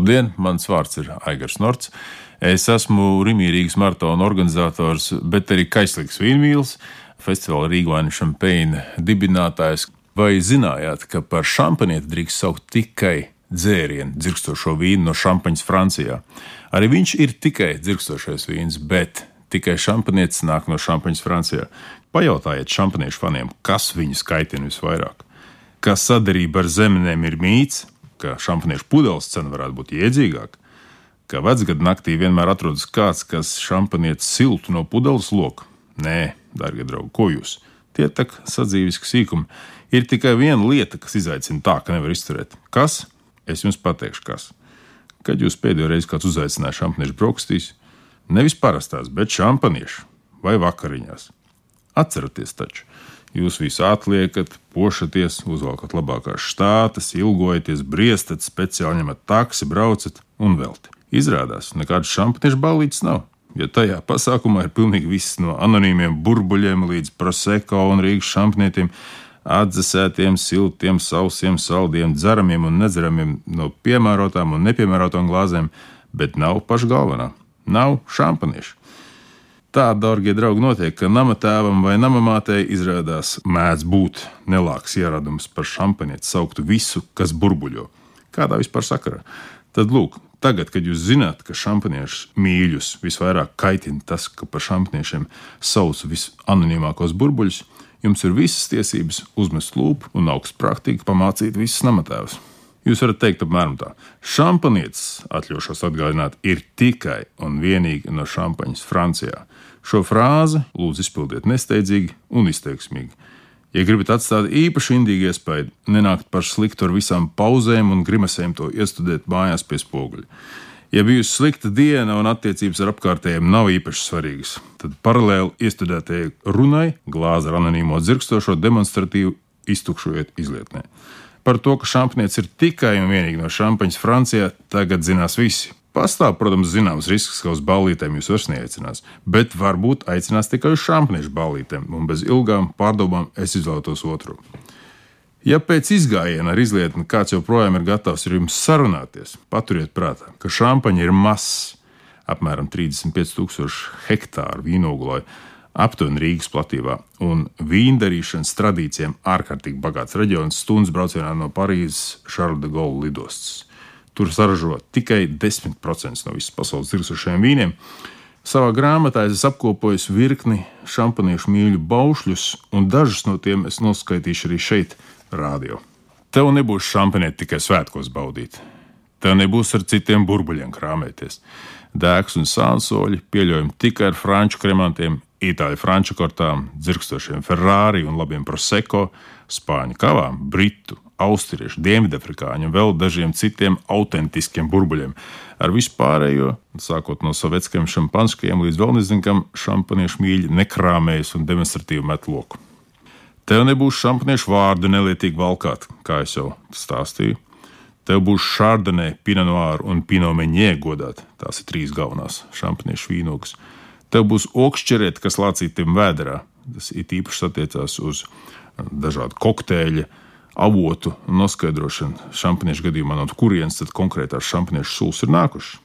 Labdien, mans vārds ir Aigars Norts. Es esmu Rimīrīgas maratona organizators, bet arī Kaislīgs Vīnvīls, festivāla Rīgvaina šampeina dibinātājs. Vai zinājāt, ka par šampanieti drīkst saukt tikai dzērienu, dzirkstošo vīnu no šampaņas Francijā? Arī viņš ir tikai dzirkstošais vīns, bet tikai šampanietis nāk no šampaņas Francijā. Pajautājiet šampaniešu faniem, kas viņus kaitina visvairāk. Kā sadarība ar zemenēm ir mīts, ka šampaniešu pudeles cena varētu būt iedzīgāka, ka vecgadu naktī vienmēr atrodas kāds, kas šampanieti siltu no pudeles loka. Nē, darbie draugi, ko jūs? Tie tak sadzīviski sīkumi. Ir tikai viena lieta, kas izaicina tā, ka nevar izturēt. Kas? Es jums pateikšu, kas. Kad jūs pēdējo reizi kāds uzaicināja šampaniešu brokastīs, nevis parastās, bet šampaniešu vai vakariņās. Atcerieties taču, jūs visu atliekat, pošaties, uzvalkat labākās štātas, ilgojaties, briestat, speciāli ņemat taksi, braucat un velti. Izrādās, nekādas šampaniešu ballītes nav. Ja tajā pasākumā ir pilnīgi viss no anonīmiem burbuļiem līdz proseko un rīgas šampanietiem, atdzesētiem, siltiem, sausiem, saldiem, dzeramiem un nedzeramiem, no piemērotām un nepiemērotām glāzēm, bet nav paša galvenā - nav šampaniešu. Tā, darbie draugi, notiek, ka nama tēvam vai nama mātei izrādās mēdz būt nelāks ieradums par šampanieti sauktu visu, kas burbuļo. Kādā vispār sakarā? Tad lūk, tagad, kad jūs zināt, ka šampaniešu mīļus visvairāk kaitina tas, ka par šampaniešiem sauc visanonīmākos burbuļus, jums ir visas tiesības uzmest lūpu un augstprātīgi pamācīt visus namatēvus. Jūs varat teikt, apmēram tā. Šampanietis, atļaušos atgādināt, ir tikai un vienīgi no šampaņas Francijā. Šo frāzi lūdzu izpildiet nesteidzīgi un izteiksmīgi. Ja gribat atstāt īpaši indīgu iespēju, nenākt par sliktu ar visām pauzēm un grimasēm to iestudēt mājās pie spoguļa. Ja bijusi slikta diena un attiecības ar apkārtējiem nav īpaši svarīgas, tad paralēli iestudētajai runai glāzi ar anonīmo dzirkstošo demonstratīvi iztukšojiet izlietnē. Par to, ka šampanietis ir tikai un vienīgi no šampaņas Francijā, tagad zinās visi. Pastāv, protams, zināms risks, ka uz ballītēm jūs vairs neaicinās, bet varbūt aicinās tikai uz šampaniešu ballītēm, un bez ilgām pārdomām es izvēlētos otru. Ja pēc izgājiena ar izlietni kāds joprojām ir gatavs ar jums sarunāties, paturiet prātā, ka šampaņa ir mazs, apmēram 35,000 hektāru vīnogulai, aptuveni Rīgas platībā, un vīndarīšanas tradīcijām ārkārtīgi bagāts reģions stundas braucienā no Parīzes Šarla de Gaulle lidostas. Tur saražo tikai 10% no visas pasaules tirsušajiem vīniem. Savā grāmatā es apkopoju virkni šampaniešu mīļu baušļus, un dažus no tiem es noskaitīšu arī šeit, rādio. Tev nebūs šampanieti tikai svētkos baudīt. Tev nebūs ar citiem burbuļiem krāpēties. Dēks un sānsoļi pieļaujami tikai ar franču kremantiem, itāļu franču kortām, dzirkstošiem Ferrari un labiem proseko, spāņu kavām, britu, austriešu, dienvidafrikāņu un vēl dažiem citiem autentiskiem burbuļiem. Ar vispārējo, sākot no sovietskajiem šampanskiem līdz vēl nezinām, šampaniešu mīļi nekrāmējas un demonstratīvi met loku. Tev nebūs šampaniešu vārdu nelietīgi valkāt, kā jau stāstīju. Tev būs šārdonē, pinanoāru un pinomeņē godāt. Tās ir trīs galvenās šampaniešu vīnogas. Tev būs okšķerēta, kas lācītiem vēderā. Tas it īpaši attiecās uz dažādu kokteļu, avotu noskaidrošanu. Šampaniešu gadījumā no kurienes tad konkrētās šampaniešu sulas ir nākušas.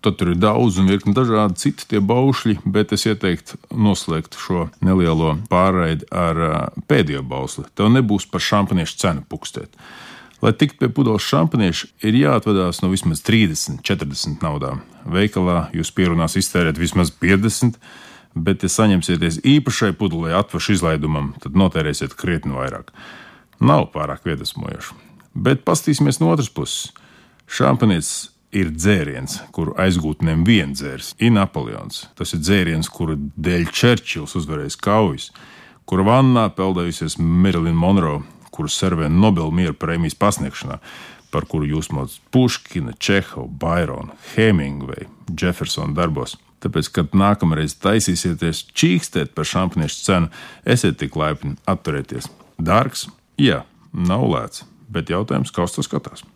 Tad tur ir daudz un virkni dažādi citi tie baušļi, bet es ieteiktu noslēgt šo nelielo pārraidi ar pēdējo bausli. Tev nebūs par šampaniešu cenu pukstēt. Lai tiktu pie pudeles šampanieša, ir jāatvadās no vismaz 30, 40 naudām. Veikalā jūs pierunās iztērēt vismaz 50, bet, ja saņemsieties īpašai pudelē atvašu izlaidumam, tad notērēsiet krietni vairāk. Nav pārāk iedvesmojoši. Bet pastīsimies no otras puses. Šampanietis ir dzēriens, kuru aizgūtnēm vien dzērs, ir Napoleons. Tas ir dzēriens, kuru dēļ Čērčils uzvarējis kaujas, kura vannā peldējusies Marilyn Monroe kuru servē Nobela miera prēmijas pasniegšanā, par kuru jūs mācāt Puškina, Čehova, Bairona, Hemingveja, Jeffersona darbos. Tāpēc, kad nākamreiz taisīsieties čīkstēt par šampaniešu cenu, esiet tik laipni atturēties. Dārgs, jā, nav lēts, bet jautājums, uz to skatās.